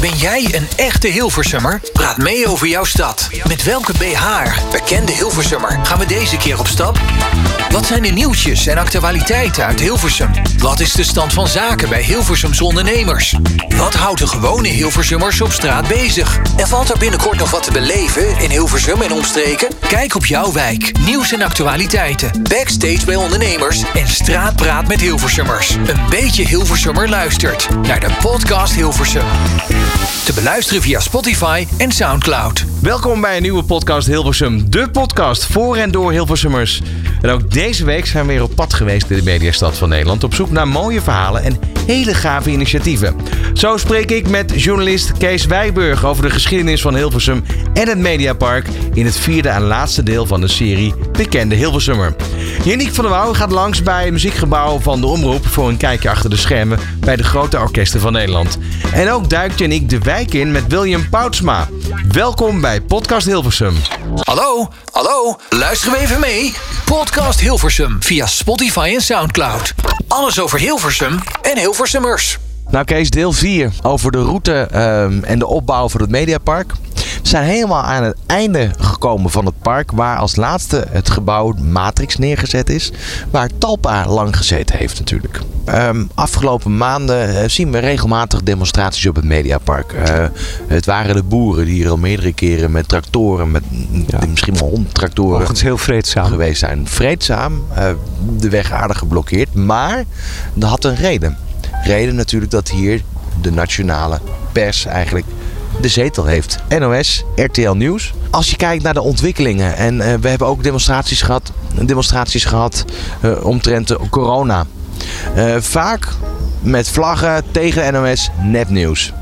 Ben jij een echte Hilversummer? Praat mee over jouw stad. Met welke BH, bekende Hilversummer, gaan we deze keer op stap? Wat zijn de nieuwtjes en actualiteiten uit Hilversum? Wat is de stand van zaken bij Hilversums ondernemers? Wat houdt de gewone Hilversummers op straat bezig? En valt er binnenkort nog wat te beleven in Hilversum en omstreken? Kijk op jouw wijk, nieuws en actualiteiten, backstage bij ondernemers en straatpraat met Hilversummers. Een beetje Hilversummer luistert naar de podcast Hilversum. Te beluisteren via Spotify en Soundcloud. Welkom bij een nieuwe podcast Hilversum. De podcast voor en door Hilversummers. En ook deze week zijn we weer op pad geweest in de mediastad van Nederland. Op zoek naar mooie verhalen en hele gave initiatieven. Zo spreek ik met journalist Kees Wijburg over de geschiedenis van Hilversum en het Mediapark in het vierde en laatste deel van de serie Bekende Hilversummer. Janiek van der Wouw gaat langs bij het muziekgebouw van de Omroep voor een kijkje achter de schermen bij de grote orkesten van Nederland. En ook duikt Janiek de wijk in met William Poutsma. Welkom bij Podcast Hilversum. Hallo, hallo, luisteren we even mee? Podcast Hilversum via Spotify en Soundcloud. Alles over Hilversum en Hilversummers. Nou Kees, deel 4 over de route ehm, en de opbouw van het Mediapark. We zijn helemaal aan het einde gekomen van het park, waar als laatste het gebouw Matrix neergezet is, waar Talpa lang gezeten heeft natuurlijk. Ehm, afgelopen maanden eh, zien we regelmatig demonstraties op het Mediapark. Eh, het waren de boeren die hier al meerdere keren met tractoren, met misschien wel hondtractoren, Overigens heel vreedzaam. geweest zijn. Vreedzaam, eh, de weg aardig geblokkeerd, maar dat had een reden. Reden natuurlijk dat hier de nationale pers eigenlijk de zetel heeft. NOS, RTL Nieuws. Als je kijkt naar de ontwikkelingen en eh, we hebben ook demonstraties gehad, demonstraties gehad eh, omtrent corona. Eh, vaak met vlaggen tegen NOS nepnieuws.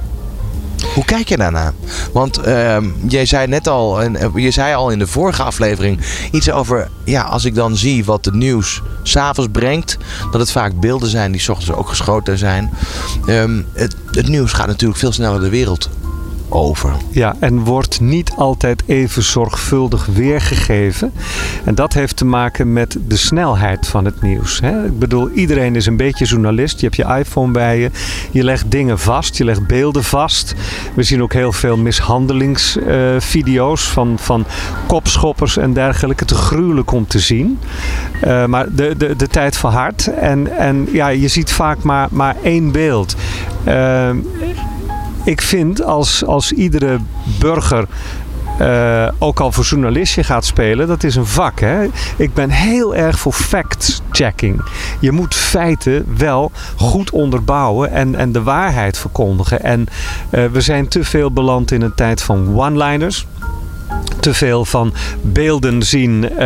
Hoe kijk je daarna? Want ehm, jij zei net al, en eh, je zei al in de vorige aflevering iets over, ja, als ik dan zie wat het nieuws s'avonds brengt, dat het vaak beelden zijn die s ochtends ook geschoten zijn. Ehm, het, het nieuws gaat natuurlijk veel sneller de wereld over. Ja, en wordt niet altijd even zorgvuldig weergegeven. En dat heeft te maken met de snelheid van het nieuws. Hè? Ik bedoel, iedereen is een beetje journalist. Je hebt je iPhone bij je. Je legt dingen vast, je legt beelden vast. We zien ook heel veel mishandelingsvideo's van, van kopschoppers en dergelijke. Te gruwelijk om te zien. Uh, maar de, de, de tijd verhardt. En, en ja, je ziet vaak maar, maar één beeld. Uh, ik vind als, als iedere burger uh, ook al voor journalistje gaat spelen, dat is een vak. Hè? Ik ben heel erg voor fact-checking. Je moet feiten wel goed onderbouwen en, en de waarheid verkondigen. En uh, we zijn te veel beland in een tijd van one-liners te veel van beelden zien. Uh,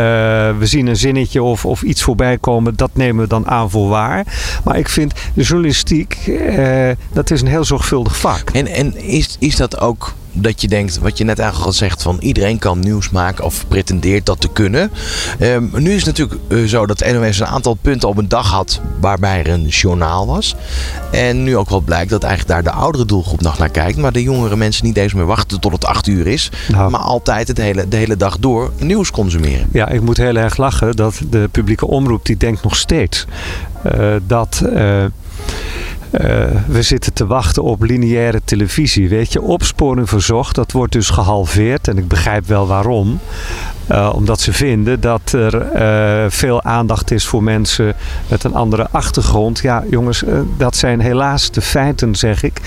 we zien een zinnetje of, of iets voorbij komen. Dat nemen we dan aan voor waar. Maar ik vind de journalistiek, uh, dat is een heel zorgvuldig vak. En, en is, is dat ook dat je denkt, wat je net eigenlijk al zegt, van iedereen kan nieuws maken of pretendeert dat te kunnen. Um, nu is het natuurlijk uh, zo dat NOS een aantal punten op een dag had waarbij er een journaal was. En nu ook wel blijkt dat eigenlijk daar de oudere doelgroep nog naar kijkt. Maar de jongere mensen niet eens meer wachten tot het acht uur is. Nou. Maar altijd het hele, de hele dag door nieuws consumeren. Ja, ik moet heel erg lachen dat de publieke omroep die denkt nog steeds uh, dat... Uh, uh, we zitten te wachten op lineaire televisie. Weet je, opsporing verzocht, dat wordt dus gehalveerd. En ik begrijp wel waarom. Uh, omdat ze vinden dat er uh, veel aandacht is voor mensen met een andere achtergrond. Ja, jongens, dat zijn helaas de feiten, zeg ik.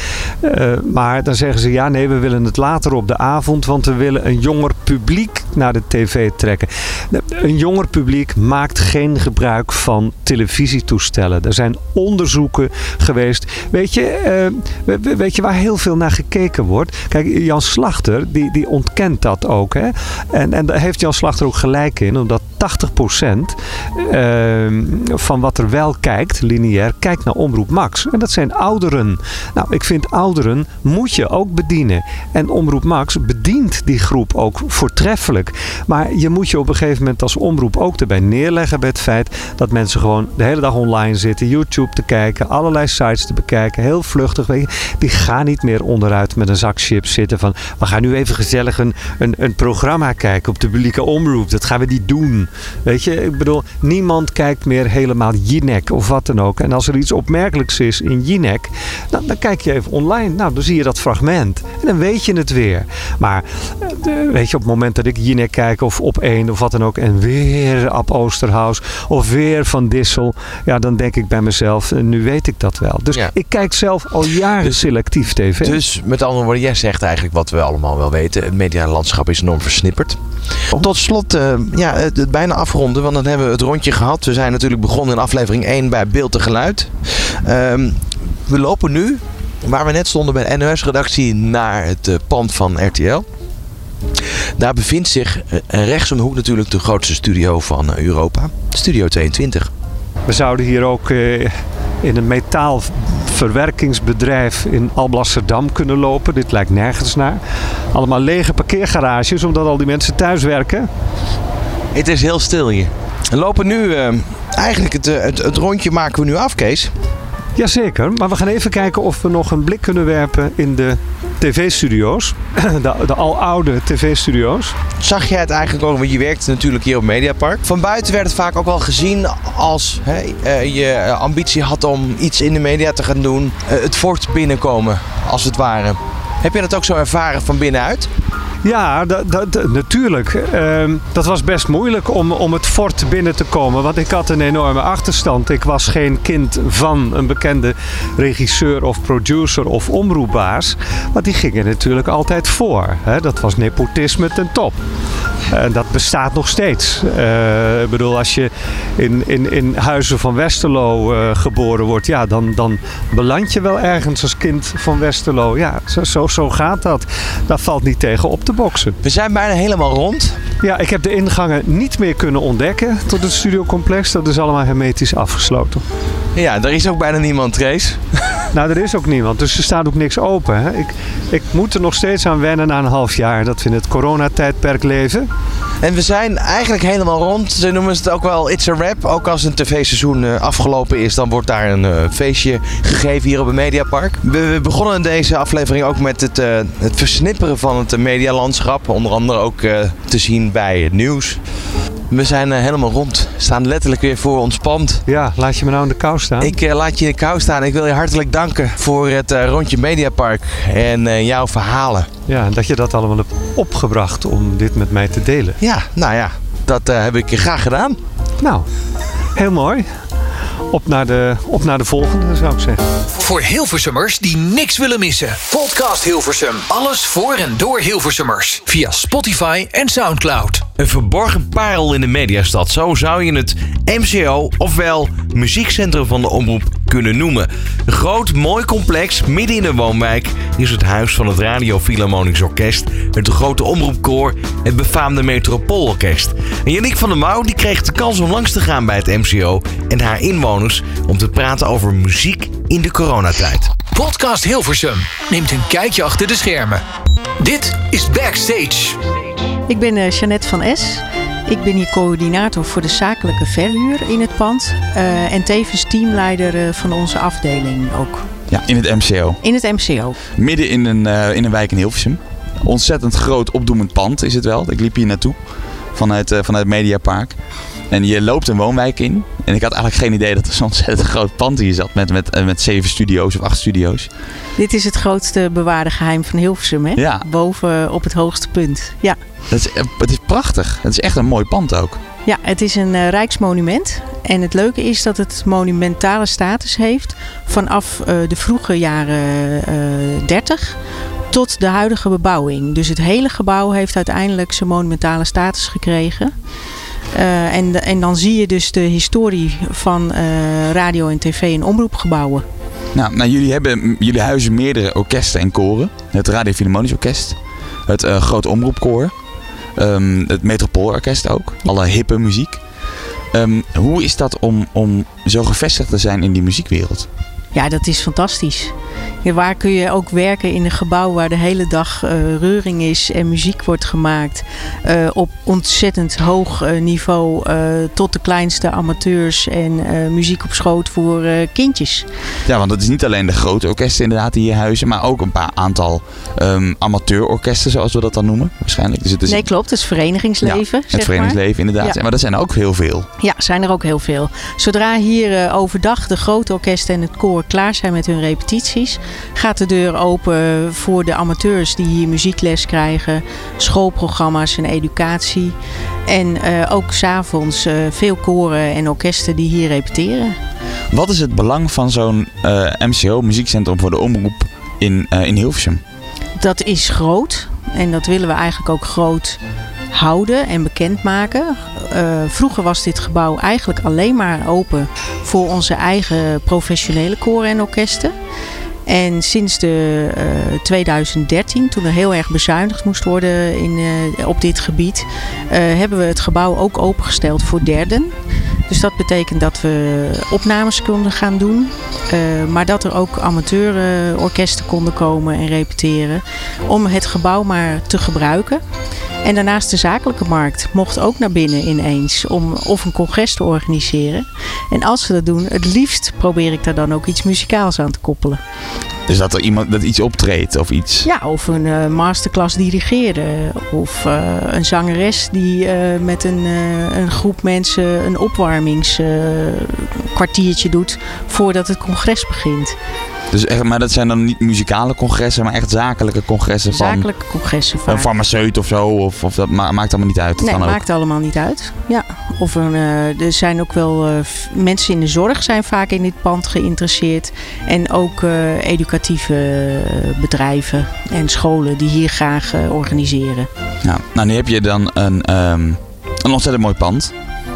maar dan zeggen ze ja, nee, we willen het later op de avond, want we willen een jonger publiek naar de tv trekken. Een jonger publiek maakt geen gebruik van televisietoestellen. Er zijn onderzoeken geweest. Weet je, weet je waar heel veel naar gekeken wordt? Kijk, Jan Slachter, die, die ontkent dat ook. Hè? En, en daar heeft Jan Slachter ook gelijk in, omdat 80% uh, van wat er wel kijkt, lineair, kijkt naar Omroep Max. En dat zijn ouderen. Nou, ik vind ouderen moet je ook bedienen. En Omroep Max bedient die groep ook voortreffelijk. Maar je moet je op een gegeven moment als omroep ook erbij neerleggen bij het feit dat mensen gewoon de hele dag online zitten, YouTube te kijken, allerlei sites te bekijken, heel vluchtig. Die gaan niet meer onderuit met een zak chips zitten van we gaan nu even gezellig een, een, een programma kijken op de publieke omroep. Dat gaan we niet doen. Weet je, ik bedoel, niemand kijkt meer helemaal Jinek of wat dan ook. En als er iets opmerkelijks is in Jinek, dan, dan kijk je even online. Nou, dan zie je dat fragment. En dan weet je het weer. Maar eh, weet je, op het moment dat ik Jinek kijk of op één of wat dan ook. En weer Ab Oosterhuis of weer Van Dissel. Ja, dan denk ik bij mezelf, eh, nu weet ik dat wel. Dus ik kijk zelf al jaren dus, selectief tv. Dus met andere woorden, jij zegt eigenlijk wat we allemaal wel weten. Het medialandschap is enorm versnipperd. Tot slot, uh, ja, het, bijna afronden, want dan hebben we het rondje gehad. We zijn natuurlijk begonnen in aflevering 1 bij Beeld en Geluid. Um, we lopen nu, waar we net stonden bij de NOS-redactie, naar het uh, pand van RTL. Daar bevindt zich uh, rechts om de hoek natuurlijk de grootste studio van Europa, Studio 22. We zouden hier ook in een metaalverwerkingsbedrijf in Alblasserdam kunnen lopen. Dit lijkt nergens naar. Allemaal lege parkeergarages, omdat al die mensen thuis werken. Het is heel stil hier. We lopen nu, uh, eigenlijk het, het, het rondje maken we nu af, Kees. Jazeker, maar we gaan even kijken of we nog een blik kunnen werpen in de tv-studio's. De, de aloude tv-studio's. Zag jij het eigenlijk ook, want je werkt natuurlijk hier op Mediapark. Van buiten werd het vaak ook wel gezien als hey, uh, je ambitie had om iets in de media te gaan doen. Uh, het fort binnenkomen, als het ware. Heb je dat ook zo ervaren van binnenuit? Ja, natuurlijk. Ehm, dat was best moeilijk om, om het fort binnen te komen. Want ik had een enorme achterstand. Ik was geen kind van een bekende regisseur of producer of omroepbaas. Maar die gingen natuurlijk altijd voor. Hè? Dat was nepotisme ten top. En dat bestaat nog steeds. Uh, ik bedoel, als je in, in, in Huizen van Westerlo uh, geboren wordt, ja, dan, dan beland je wel ergens als kind van Westerlo. Ja, zo, zo, zo gaat dat. Daar valt niet tegen op te boksen. We zijn bijna helemaal rond. Ja, ik heb de ingangen niet meer kunnen ontdekken tot het studiocomplex. Dat is allemaal hermetisch afgesloten. Ja, er is ook bijna niemand, Trace. Nou, er is ook niemand. Dus er staat ook niks open. Hè? Ik, ik moet er nog steeds aan wennen na een half jaar dat we in het coronatijdperk leven. En we zijn eigenlijk helemaal rond. Ze noemen het ook wel It's a Rap. Ook als een tv-seizoen uh, afgelopen is, dan wordt daar een uh, feestje gegeven hier op het Mediapark. We, begonnen deze aflevering ook met het, uh, het versnipperen van het medialandschap. Onder andere ook te zien bij het nieuws. We zijn helemaal rond. We staan letterlijk weer voor ons pand. Ja, laat je me nou in de kou staan? Ik laat je in de kou staan. Ik wil je hartelijk danken voor het rondje Mediapark en jouw verhalen. Ja, dat je dat allemaal hebt opgebracht om dit met mij te delen. Ja, nou ja, dat heb ik graag gedaan. Nou, heel mooi. Op naar, de, op naar de volgende, zou ik zeggen. Voor Hilversummers die niks willen missen. Podcast Hilversum. Alles voor en door Hilversummers. Via Spotify en Soundcloud. Een verborgen parel in de mediastad. Zo zou je het MCO, ofwel Muziekcentrum van de Omroep, kunnen noemen. Een groot, mooi complex midden in een woonwijk is het huis van het Radio Philharmonisch Orkest, het grote omroepkoor, het befaamde Metropoolorkest. En Yannick van der Mouw die kreeg de kans om langs te gaan bij het MCO en haar inwoners om te praten over muziek in de coronatijd. Podcast Hilversum neemt een kijkje achter de schermen. Dit is Backstage. Ik ben uh, Jeannette van S. Ik ben hier coördinator voor de zakelijke verhuur in het pand. Uh, en tevens teamleider uh, van onze afdeling ook. Ja, in het MCO. In het MCO. Midden in een, uh, in een wijk in Hilversum. Ontzettend groot opdoemend pand is het wel. Ik liep hier naartoe vanuit, vanuit Mediapark. En je loopt een woonwijk in. En ik had eigenlijk geen idee dat er zo'n ontzettend groot pand hier zat. Met, met, met zeven studio's of acht studio's. Dit is het grootste bewaarde geheim van Hilversum, hè? Ja. Boven op het hoogste punt. Ja. Het is, het is prachtig. Het is echt een mooi pand ook. Ja, het is een uh, rijksmonument. En het leuke is dat het monumentale status heeft vanaf uh, de vroege jaren uh, eh, 30 tot de huidige bebouwing. Dus het hele gebouw heeft uiteindelijk zijn monumentale status gekregen. Uh, en, en dan zie je dus de historie van uh, radio en tv en omroepgebouwen. Nou, nou, jullie, hebben, jullie huizen meerdere orkesten en koren. Het Radio Philharmonisch Orkest. Het uh, Groot Omroepkoor. Um, het Metropoolorkest ook. Alle hippe muziek. Um, hoe is dat om, om zo gevestigd te zijn in die muziekwereld? Ja, dat is fantastisch. Ja, waar kun je ook werken in een gebouw waar de hele dag uh, reuring is en muziek wordt gemaakt. Uh, op ontzettend hoog uh, niveau tot de kleinste amateurs en muziek op schoot voor kindjes. Ja, want het is niet alleen de grote orkesten inderdaad die hier huizen, maar ook een paar aantal um, amateurorkesten zoals we dat dan noemen waarschijnlijk. Dus het is... Nee, klopt. Het is verenigingsleven. Ja, het verenigingsleven inderdaad. Ja. Maar dat zijn er ook heel veel. Ja, zijn er ook heel veel. Zodra hier overdag de grote orkesten en het koor klaar zijn met hun gaat de deur open voor de amateurs die hier muziekles krijgen, schoolprogramma's en educatie. En uh, ook s'avonds uh, veel koren en orkesten die hier repeteren. Wat is het belang van zo'n uh, eh, MCO, Muziekcentrum voor de Omroep, in, in Hilversum? Dat is groot en dat willen we eigenlijk ook groot houden en bekendmaken. Uh, vroeger was dit gebouw eigenlijk alleen maar open voor onze eigen professionele koren en orkesten. En sinds de, uh, 2013, toen er heel erg bezuinigd moest worden in, uh, op dit gebied, uh, hebben we het gebouw ook opengesteld voor derden. Dus dat betekent dat we opnames konden gaan doen. maar dat er ook amateurorkesten konden komen en repeteren. Om het gebouw maar te gebruiken. En daarnaast de zakelijke markt mocht ook naar binnen ineens om of een congres te organiseren. En als ze dat doen, het liefst probeer ik daar dan ook iets muzikaals aan te koppelen. Dus dat er iemand dat iets optreedt of iets? Ja, of een uh, masterclass dirigeren. Of uh, een zangeres die uh, met een, een groep mensen een opwarmingskwartiertje doet voordat het congres begint. Dus echt, maar dat zijn dan niet muzikale congressen, maar echt zakelijke congressen van... Zakelijke congressen van... Een farmaceut of zo, of, of dat maakt allemaal niet uit? Dat nee, maakt allemaal niet uit. Ja. Of een, uh, er zijn ook wel uh, mensen in de zorg zijn vaak in dit pand geïnteresseerd. En ook uh, educatieve bedrijven en scholen die hier graag organiseren. Ja, nou nu heb je dan een, um, een ontzettend mooi pand.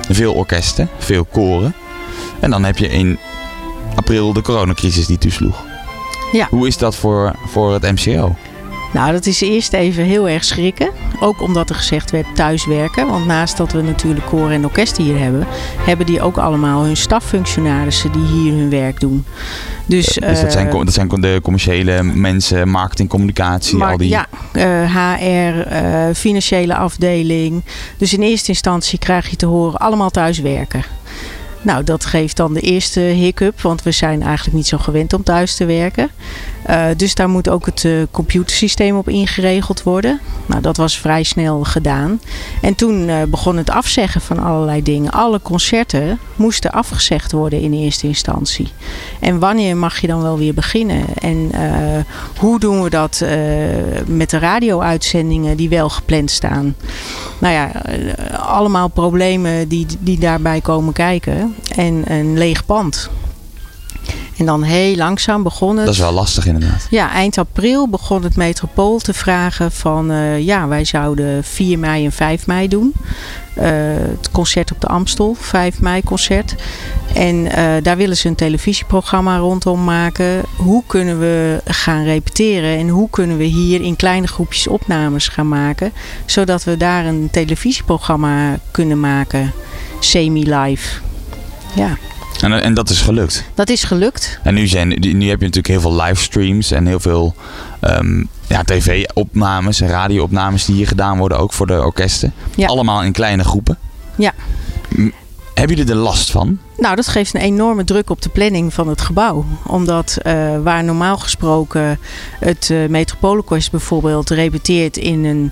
Veel orkesten, veel koren. En dan heb je in april de coronacrisis die toesloeg. Ja. Hoe is dat voor, voor het MCO? Nou, dat is eerst even heel erg schrikken. Ook omdat er gezegd werd thuiswerken. Want naast dat we natuurlijk koren en orkesten hier hebben, hebben die ook allemaal hun staffunctionarissen die hier hun werk doen. Dus, dus dat, zijn, eh, dat zijn de commerciële mensen, marketing, communicatie, al die... Ja, HR, uh, eh, financiële afdeling. Dus in eerste instantie krijg je te horen allemaal thuiswerken. Nou, dat geeft dan de eerste hiccup, want we zijn eigenlijk niet zo gewend om thuis te werken. Uh, dus daar moet ook het uh, computersysteem op ingeregeld worden. Nou, dat was vrij snel gedaan. En toen uh, begon het afzeggen van allerlei dingen. Alle concerten moesten afgezegd worden in eerste instantie. En wanneer mag je dan wel weer beginnen? En hoe doen we dat met de radio-uitzendingen die wel gepland staan? Nou ja, allemaal problemen die, die daarbij komen kijken. En een leeg pand. En dan heel langzaam begon het. Dat is wel lastig inderdaad. Ja, eind april begon het metropool te vragen van uh, ja, wij zouden 4 mei en 5 mei doen. Uh, het concert op de Amstel, 5 mei concert. En uh, daar willen ze een televisieprogramma rondom maken. Hoe kunnen we gaan repeteren en hoe kunnen we hier in kleine groepjes opnames gaan maken. Zodat we daar een televisieprogramma kunnen maken, semi-live. Ja. En, en dat is gelukt? Dat is gelukt. En nu, zijn, nu heb je natuurlijk heel veel livestreams en heel veel um, ja, tv-opnames en radio-opnames die hier gedaan worden, ook voor de orkesten. Ja. Allemaal in kleine groepen. Ja. Hebben jullie er last van? Nou, dat geeft een enorme druk op de planning van het gebouw. Omdat uh, waar normaal gesproken het uh, Metropoolorkest bijvoorbeeld repeteert in een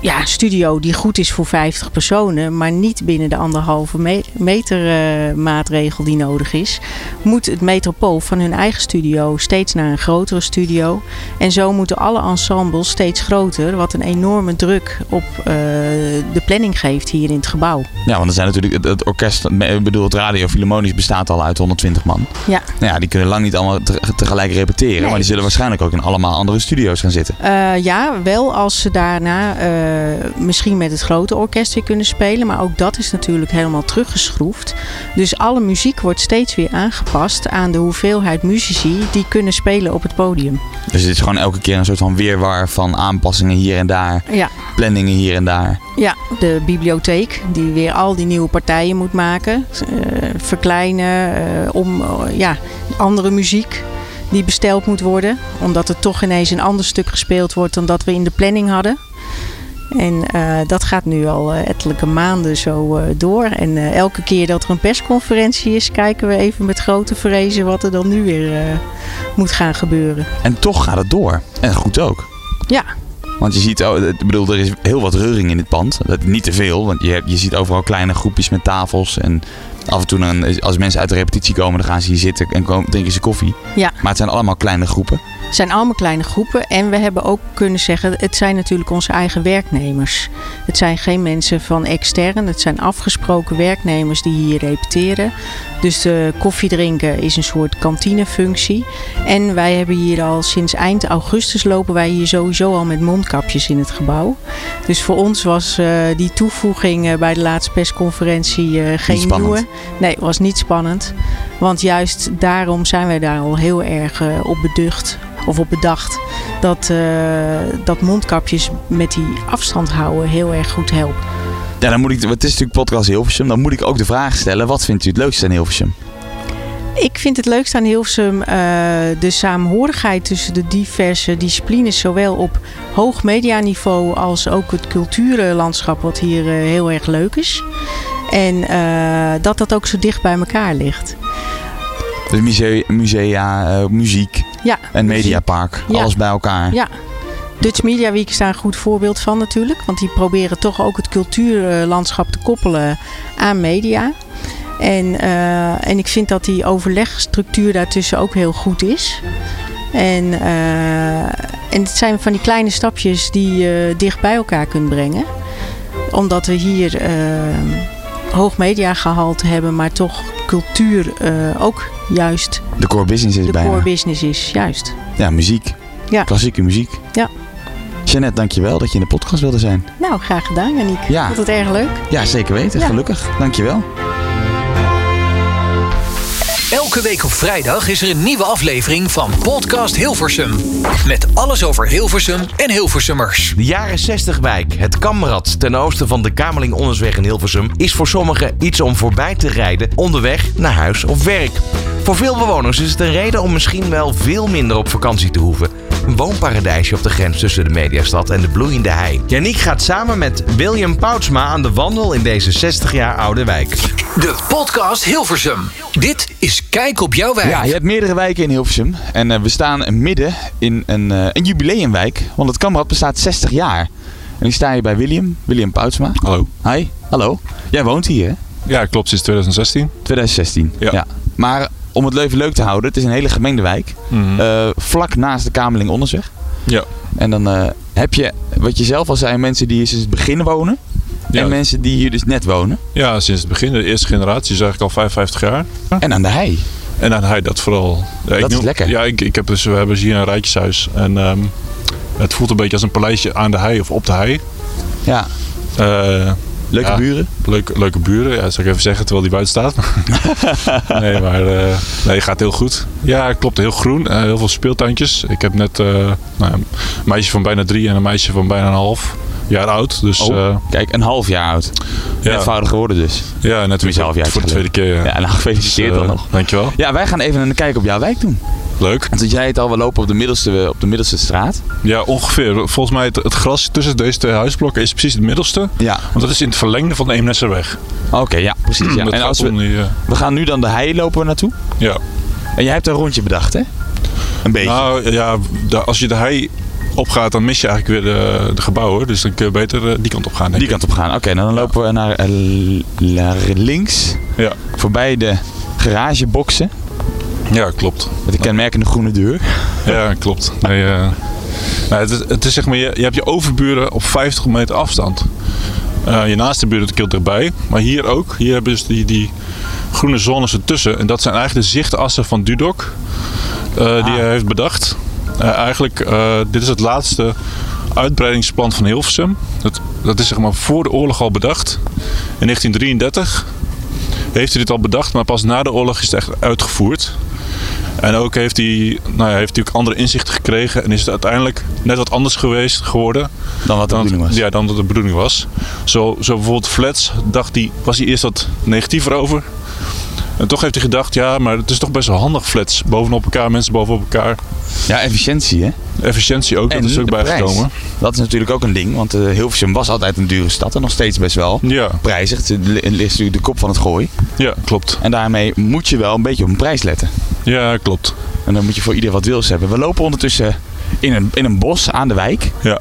ja, studio die goed is voor 50 personen, maar niet binnen de anderhalve meter uh, maatregel die nodig is, moet het metropool van hun eigen studio steeds naar een grotere studio. En zo moeten alle ensembles steeds groter, wat een enorme druk op uh, de planning geeft hier in het gebouw. Ja, want er zijn natuurlijk het, orkest, ik bedoel het Radio Philharmonisch bestaat al uit 120 man. Ja. Nou ja, die kunnen lang niet allemaal tegelijk repeteren, maar die zullen waarschijnlijk ook in allemaal andere studio's gaan zitten. Uh, ja, wel als ze daarna uh, misschien met het grote orkest weer kunnen spelen. Maar ook dat is natuurlijk helemaal teruggeschroefd. Dus alle muziek wordt steeds weer aangepast aan de hoeveelheid muzici die kunnen spelen op het podium. Dus het is gewoon elke keer een soort van weerwar van aanpassingen hier en daar. Ja. Planningen hier en daar. Ja, de bibliotheek die weer al die nieuwe partijen moet maken. Uh, verkleinen, uh, om ja, andere muziek die besteld moet worden. Omdat er toch ineens een ander stuk gespeeld wordt dan dat we in de planning hadden. En uh, dat gaat nu al uh, ettelijke maanden zo uh, door. En elke keer dat er een persconferentie is, kijken we even met grote vrezen wat er dan nu weer moet gaan gebeuren. En toch gaat het door. En goed ook. Ja. Want je ziet, oh, ik bedoel, er is heel wat reuring in het pand. Dat, niet te veel, want je, je ziet overal kleine groepjes met tafels. En af en toe, dan, als mensen uit de repetitie komen, dan gaan ze hier zitten en komen, drinken ze koffie. Ja. Maar het zijn allemaal kleine groepen. Het zijn allemaal kleine groepen. En we hebben ook kunnen zeggen, het zijn natuurlijk onze eigen werknemers. Het zijn geen mensen van extern. Het zijn afgesproken werknemers die hier repeteren. Dus de koffie drinken is een soort kantinefunctie. En wij hebben hier al sinds eind augustus lopen wij hier sowieso al met mondkapjes in het gebouw. Dus voor ons was uh, die toevoeging uh, bij de laatste persconferentie uh, geen nieuwe. Nee, was niet spannend. Want juist daarom zijn wij daar al heel erg op beducht of op bedacht dat, uh, dat mondkapjes met die afstand houden heel erg goed helpen. Ja, dan moet ik, het is natuurlijk podcast Hilversum, dan moet ik ook de vraag stellen, wat vindt u het leukste aan Hilversum? Ik vind het leukste aan Hilversum uh, de saamhorigheid tussen de diverse disciplines, zowel op hoog medianiveau als ook het cultuurlandschap, wat hier uh, heel erg leuk is. En uh, dat dat ook zo dicht bij elkaar ligt. Dus musea, musea muziek ja, en mediapark, ja. alles bij elkaar. Ja. Dutch Media Week is daar een goed voorbeeld van natuurlijk. Want die proberen toch ook het cultuurlandschap te koppelen aan media. En, uh, en ik vind dat die overlegstructuur daartussen ook heel goed is. En, uh, en het zijn van die kleine stapjes die je dicht bij elkaar kunt brengen. Omdat we hier uh, hoog mediagehalte hebben, maar toch cultuur ook juist de core business is de bijna. core business is, juist. Ja, muziek. Ja. Klassieke muziek. Ja. Jeannette, dankjewel dat je in de podcast wilde zijn. Nou, graag gedaan, Janiek. Ja. Vond het erg leuk? Ja, zeker weten. Ja. Gelukkig. Dankjewel. Elke week op vrijdag is er een nieuwe aflevering van Podcast Hilversum. Met alles over Hilversum en Hilversummers. De jaren 60 wijk, het Kamrad ten oosten van de Kamerling Ondersweg in Hilversum, is voor sommigen iets om voorbij te rijden onderweg naar huis of werk. Voor veel bewoners is het een reden om misschien wel veel minder op vakantie te hoeven. Een woonparadijsje op de grens tussen de Mediastad en de bloeiende hei. Yannick gaat samen met William Poutsma aan de wandel in deze 60 jaar oude wijk. De podcast Hilversum. Dit is Kijk op jouw wijk. Ja, je hebt meerdere wijken in Hilversum. En uh, we staan midden in een, uh, een jubileumwijk. Want het Kamrad bestaat 60 jaar. En ik sta hier bij William, William Poutsma. Hallo. Hi, hallo. Jij woont hier hè? Ja, klopt, sinds 2016. 2016, ja. ja. Maar om het leven leuk te houden, het is een hele gemengde wijk. Mm -hmm. uh, vlak naast de Kamerling Ondersweg. Ja. En dan uh, heb je, wat je zelf al zei, mensen die hier sinds het begin wonen. Ja. En mensen die hier dus net wonen. Ja, sinds het begin. De eerste generatie is eigenlijk al 55 jaar. En aan de hei. En aan de hei, dat vooral. Ja, dat ik is lekker. Ja, ik, ik heb dus, we hebben dus hier een rijtjeshuis. En um, het voelt een beetje als een paleisje aan de hei of op de hei. Ja. Uh, Leuke ja, buren? Leuke, leuke buren, ja, dat zou ik even zeggen terwijl die buiten staat. nee, maar uh, nee, gaat heel goed. Ja, klopt, heel groen. Uh, heel veel speeltuintjes. Ik heb net nou, een meisje van bijna drie en een meisje van bijna een half jaar oud. Dus, oh, kijk, een half jaar oud. Ja. Net vader geworden dus. Ja, net een half jaar voor de tweede keer. Ja, ja nou gefeliciteerd dus, dan nog. Dankjewel. Ja, wij gaan even een kijk op jouw wijk doen. Leuk. Want jij het al, we lopen op de middelste, op de middelste straat. Ja, ongeveer. Volgens mij het, het gras tussen deze twee huisblokken is precies het middelste. Ja. Want dat is in het verlengde van de Eemnesserweg. Oké, okay, ja, precies. Ja. en als we, die, uh... we gaan nu dan de hei lopen naartoe. Ja. En jij hebt een rondje bedacht, hè? Een beetje. Nou ja, als je de hei opgaat, dan mis je eigenlijk weer de, de gebouwen. Dus dan kun je beter uh, die kant op gaan. Die ik. kant op gaan. Oké, okay, dan lopen we naar, uh, naar links. Ja. Voorbij de garageboxen. Ja, klopt. Met de kenmerkende groene deur. Ja, klopt. Nee, uh, nou, het, is, het is zeg maar, je, je hebt je overburen op 50 meter afstand. Uh, je naaste buren is heel dichtbij. Maar hier ook. Hier hebben dus die, die groene zones ertussen. En dat zijn eigenlijk de zichtassen van Dudok. Uh, ah. Die hij heeft bedacht. Eigenlijk, dit is het laatste uitbreidingsplan van Hilversum. Dat, dat is zeg maar voor de oorlog al bedacht. In 1933 heeft hij dit al bedacht, maar pas na de oorlog is het echt uitgevoerd. En ook heeft hij, nou ja, heeft hij ook andere inzichten gekregen en is het uiteindelijk net wat anders geweest geworden. Dan wat de dan, bedoeling was. Ja, dan wat de bedoeling was. Zo, zo bijvoorbeeld Flats dacht hij, was hij eerst wat negatiever over. En toch heeft hij gedacht, ja, maar het is toch best wel handig flats. Bovenop elkaar, mensen bovenop elkaar. Ja, efficiëntie hè. Efficiëntie ook, dat is ook bijgekomen. Dat is natuurlijk ook een ding, want eh, Hilversum was altijd een dure stad en nog steeds best wel Ja, prijzig. Het ligt natuurlijk de kop van het gooi. ja, klopt. En daarmee moet je wel een beetje op een prijs letten. Ja, klopt. En dan moet je voor ieder wat wils hebben. We lopen ondertussen in een, in een bos aan de wijk. Ja,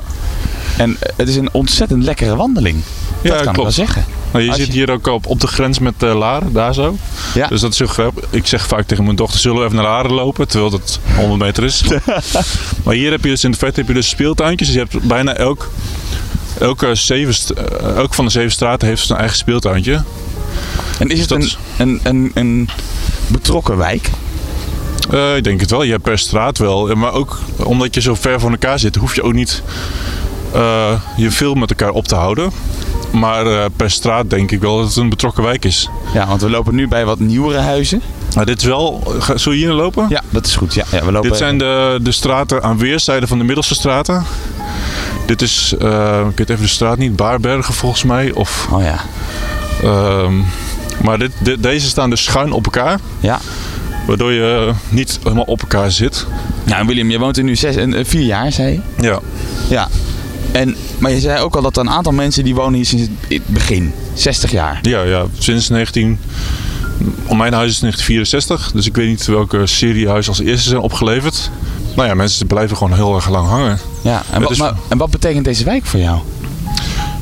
En het is een ontzettend lekkere wandeling. Dat Ja, kan ik klopt. wel zeggen. nou, je Als zit je- hier ook op, op de grens met uh, Laren, daar zo. Ja. Dus dat is heel grappig. Ik zeg vaak tegen mijn dochter, zullen we even naar Laren lopen? Terwijl dat 100 meter is. maar hier heb je dus in de verte heb je dus speeltuintjes. Dus je hebt bijna elk, elke zeven, eh, elk van de zeven straten heeft zijn eigen speeltuintje. En is het dat een, een, een, een betrokken wijk? Eh, ik denk het wel. Je hebt per straat wel. Maar ook omdat je zo ver van elkaar zit, hoef je ook niet je veel met elkaar op te houden. Maar eh, per straat denk ik wel dat het een betrokken wijk is. Ja, want we lopen nu bij wat nieuwere huizen. Maar dit is wel... Ga- Zullen we hier lopen? Ja, dat is goed. Ja, ja we lopen Dit zijn de, de straten aan weerszijden van de middelste straten. Dit is, eh, ik weet even de straat niet, Baarbergen volgens mij. Of, Oh ja. ehm, maar dit, dit- deze staan dus schuin op elkaar. Ja. Waardoor je niet helemaal op elkaar zit. Nou, William, je woont er nu zes, en, eh, vier jaar, zei je? Ja, Ja. En, maar je zei ook al dat er een aantal mensen die wonen hier sinds het begin. 60 jaar. ja, ja sinds 19... Op mijn huis is 1964, dus ik weet niet welke serie huizen als eerste zijn opgeleverd. Nou ja, mensen blijven gewoon heel erg lang hangen. Ja. En, wat, is- maar, en wat betekent deze wijk voor jou?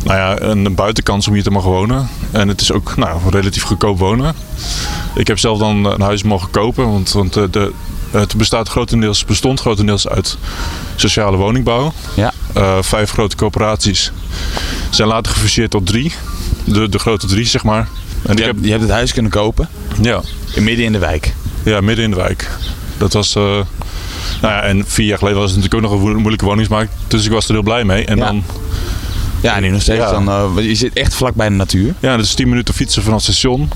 Nou ja, een buitenkans om hier te mogen wonen. En het is ook nou, relatief goedkoop wonen. Ik heb zelf dan een huis mogen kopen, want, want de, de, het bestaat grotendeels, bestond grotendeels uit sociale woningbouw. Ja. Eh, vijf grote corporaties zijn later gefuseerd tot drie. De, de grote drie, zeg maar. En Je, heb, hebt, je hebt het huis kunnen kopen, ja, midden in de wijk. ja, midden in de wijk. Dat was... eh, nou ja, en vier jaar geleden was het natuurlijk ook nog een moeilijke woningsmarkt. Dus ik was er heel blij mee. En Ja. dan, Ja, en nu nog steeds. Ja. Dan, eh, je zit echt vlak bij de natuur. Ja, dat is 10 minuten fietsen vanaf het station.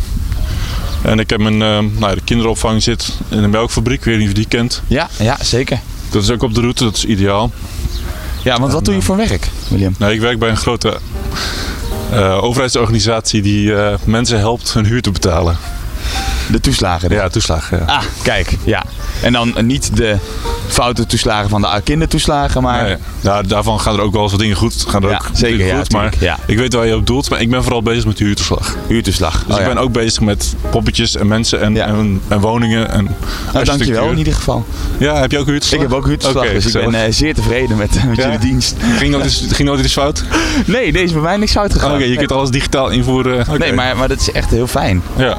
En ik heb mijn nou, ja, de kinderopvang zit in een melkfabriek, ik weet niet of je die kent. Ja, ja, zeker. Dat is ook op de route, dat is ideaal. Ja, want wat doe je voor werk, William? Nou, ik werk bij een grote eh, overheidsorganisatie die eh, mensen helpt hun huur te betalen. De toeslagen. dus. Ja, toeslagen. Ja. Ah, kijk, ja. En dan niet de foute toeslagen van de kindertoeslagen, maar... Nee, ja, daarvan gaan er ook wel eens wat dingen goed. Gaan er Ja, ook zeker, dingen ja, goed maar ja. ik weet waar je op doelt. Maar ik ben vooral bezig met de huurtoeslag. Huurtoeslag. Dus Oh, ik ben ook bezig met poppetjes en mensen en, en, en woningen en Nou, dankjewel in ieder geval. Ja, heb je ook huurtoeslag? Ik heb ook huurtoeslag, dus ik ben eh, zeer tevreden met, met Ja? jullie dienst. Ging nooit, iets, ging nooit iets fout? Nee, deze is bij mij niks fout gegaan. Oké, je kunt alles digitaal invoeren. Nee, maar, maar dat is echt heel fijn. Ja,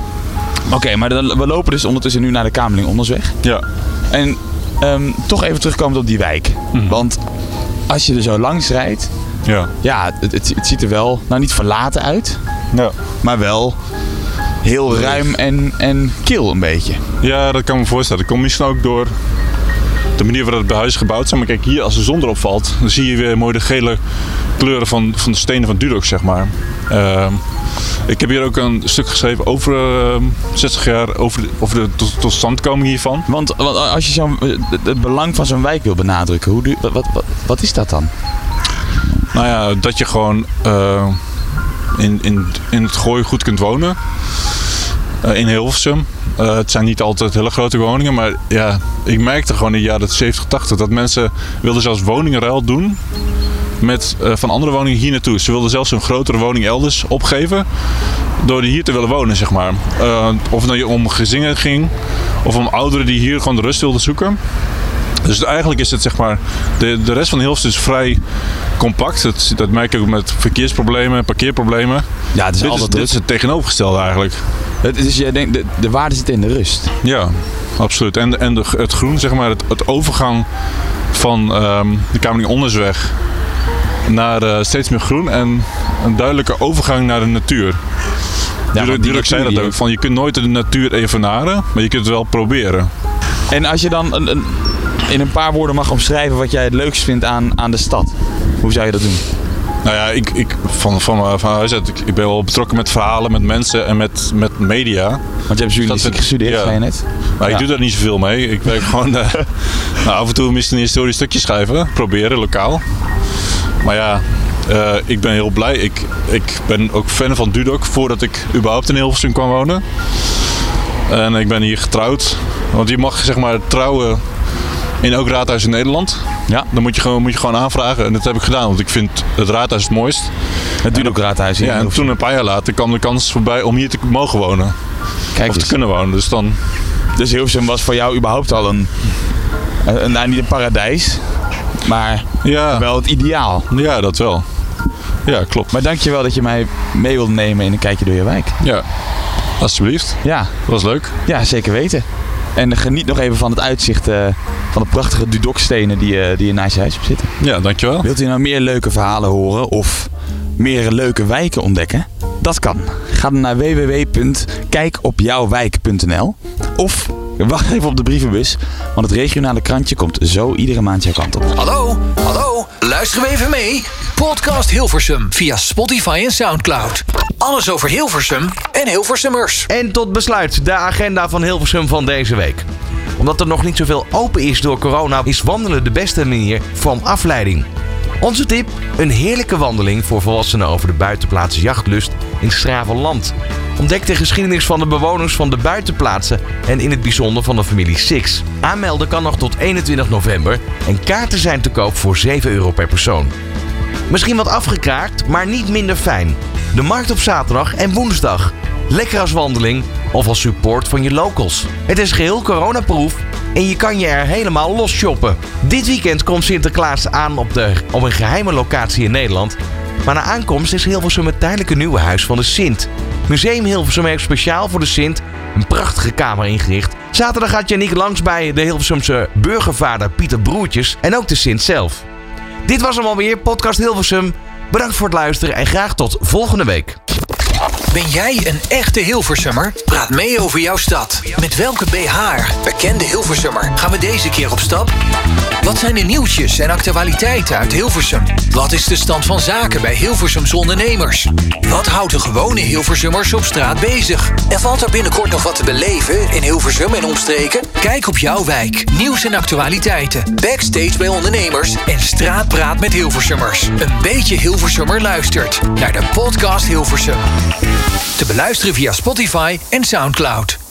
Oké, maar dan, we lopen dus ondertussen nu naar de Kamerling Ondersweg. ja. En ehm, toch even terugkomen op die wijk. Mhm. Want als je er zo langs rijdt, ja. ja, het, het, het ziet er wel, nou niet verlaten uit, ja. maar wel heel ruim en, en kil een beetje. Ja, dat kan me voorstellen. Dat komt misschien ook door de manier waarop het huis gebouwd zijn. Maar kijk, hier als de zon erop valt, dan zie je weer mooi de gele kleuren van, van de stenen van Dudok, zeg maar. Ehm, ik heb hier ook een stuk geschreven over ehm, 60 jaar, over de, over de tot, totstandkoming hiervan. Want, want als je zo'n, het, het belang van zo'n wijk wil benadrukken, hoe, wat, wat, wat is dat dan? Nou ja, dat je gewoon eh, in, in, in het gooi goed kunt wonen. Eh, in Hilversum. Eh, het zijn niet altijd hele grote woningen, maar ja, ik merkte gewoon in de jaren 70, 80 dat mensen wilden zelfs woningenruil doen met, eh, van andere woningen hier naartoe. Ze wilden zelfs een grotere woning elders opgeven door hier te willen wonen, zeg maar. Of het nou om gezinnen ging of om ouderen die hier gewoon de rust wilden zoeken. Dus eigenlijk is het zeg maar, de, de rest van Hilversum is vrij compact. Dat, dat merk ik ook met verkeersproblemen, parkeerproblemen. Ja, het is Dit is, dit het tegenovergestelde eigenlijk. Het is, je denkt, de, de waarde zit in de rust. Ja, absoluut. En, en de, het groen, zeg maar, het, het overgang van ehm, de Kamerling Ondersweg naar eh, steeds meer groen en een duidelijke overgang naar de natuur. die Duurlijk zei dat ook, van je kunt nooit de natuur evenaren, maar je kunt het wel proberen. En als je dan een, een, in een paar woorden mag omschrijven wat jij het leukst vindt aan, aan de stad, hoe zou je dat doen? Nou ja, ik, ik, van, van, van huis uit, ik, ik ben wel betrokken met verhalen, met mensen en met, met media. Want je hebt journalistiek Dat- gestudeerd, ja. je net. Maar Ja. ik doe daar niet zoveel mee. Ik werk gewoon eh, nou, af en toe misschien een historisch stukje schrijven. Proberen, lokaal. Maar ja, eh, ik ben heel blij. Ik, ik ben ook fan van Dudok voordat ik überhaupt in Hilversum kwam wonen. En ik ben hier getrouwd. Want je mag zeg maar trouwen in elk raadhuis in Nederland. Ja. Dan moet je, gewoon, moet je gewoon aanvragen. En dat heb ik gedaan, want ik vind het raadhuis het mooist. Het Dudok Raadhuis in Ja, en toen een paar jaar later kwam de kans voorbij om hier te mogen wonen. Kijk Of te kunnen wonen. Dus dan, Dus Hilversum was voor jou überhaupt al een, een, nou, niet een paradijs, maar ja, wel het ideaal. ja, dat wel. Ja, klopt. Maar dankjewel dat je mij mee wilde nemen in een kijkje door je wijk. Ja, alsjeblieft. Ja, Was leuk. ja zeker weten. En geniet nog even van het uitzicht eh, van de prachtige Dudokstenen die, eh, die je naast je huis hebt zitten. Ja, dankjewel. Wilt u nou meer leuke verhalen horen of meer leuke wijken ontdekken? Dat kan. Ga dan naar www.kijkopjouwwijk.nl of wacht even op de brievenbus, want het regionale krantje komt zo iedere maand jouw kant op. Hallo, hallo, luisteren we even mee? Podcast Hilversum via Spotify en Soundcloud. Alles over Hilversum en Hilversummers. En tot besluit de agenda van Hilversum van deze week. Omdat er nog niet zoveel open is door corona, is wandelen de beste manier van afleiding. Onze tip: een heerlijke wandeling voor volwassenen over de buitenplaats Jachtlust in Stravenland. Ontdek de geschiedenis van de bewoners van de buitenplaatsen en in het bijzonder van de familie Six. Aanmelden kan nog tot 21 november en kaarten zijn te koop voor 7 euro per persoon. Misschien wat afgekraakt, maar niet minder fijn. De markt op zaterdag en woensdag. Lekker als wandeling of als support van je locals. Het is geheel coronaproof en je kan je er helemaal los shoppen. Dit weekend komt Sinterklaas aan op, de, op een geheime locatie in Nederland. Maar na aankomst is Hilversum het tijdelijke nieuwe huis van de Sint. Museum Hilversum heeft speciaal voor de Sint een prachtige kamer ingericht. Zaterdag gaat Janiek langs bij de Hilversumse burgervader Pieter Broertjes en ook de Sint zelf. Dit was hem alweer, Podcast Hilversum. Bedankt voor het luisteren en graag tot volgende week. Ben jij een echte Hilversummer? Praat mee over jouw stad. Met welke BH, bekende Hilversummer, gaan we deze keer op stap? Wat zijn de nieuwtjes en actualiteiten uit Hilversum? Wat is de stand van zaken bij Hilversums ondernemers? Wat houdt de gewone Hilversummers op straat bezig? En valt er binnenkort nog wat te beleven in Hilversum en omstreken? Kijk op jouw wijk, nieuws en actualiteiten, backstage bij ondernemers en straatpraat met Hilversummers. Een beetje Hilversummer luistert naar de podcast Hilversum. Te beluisteren via Spotify en Soundcloud.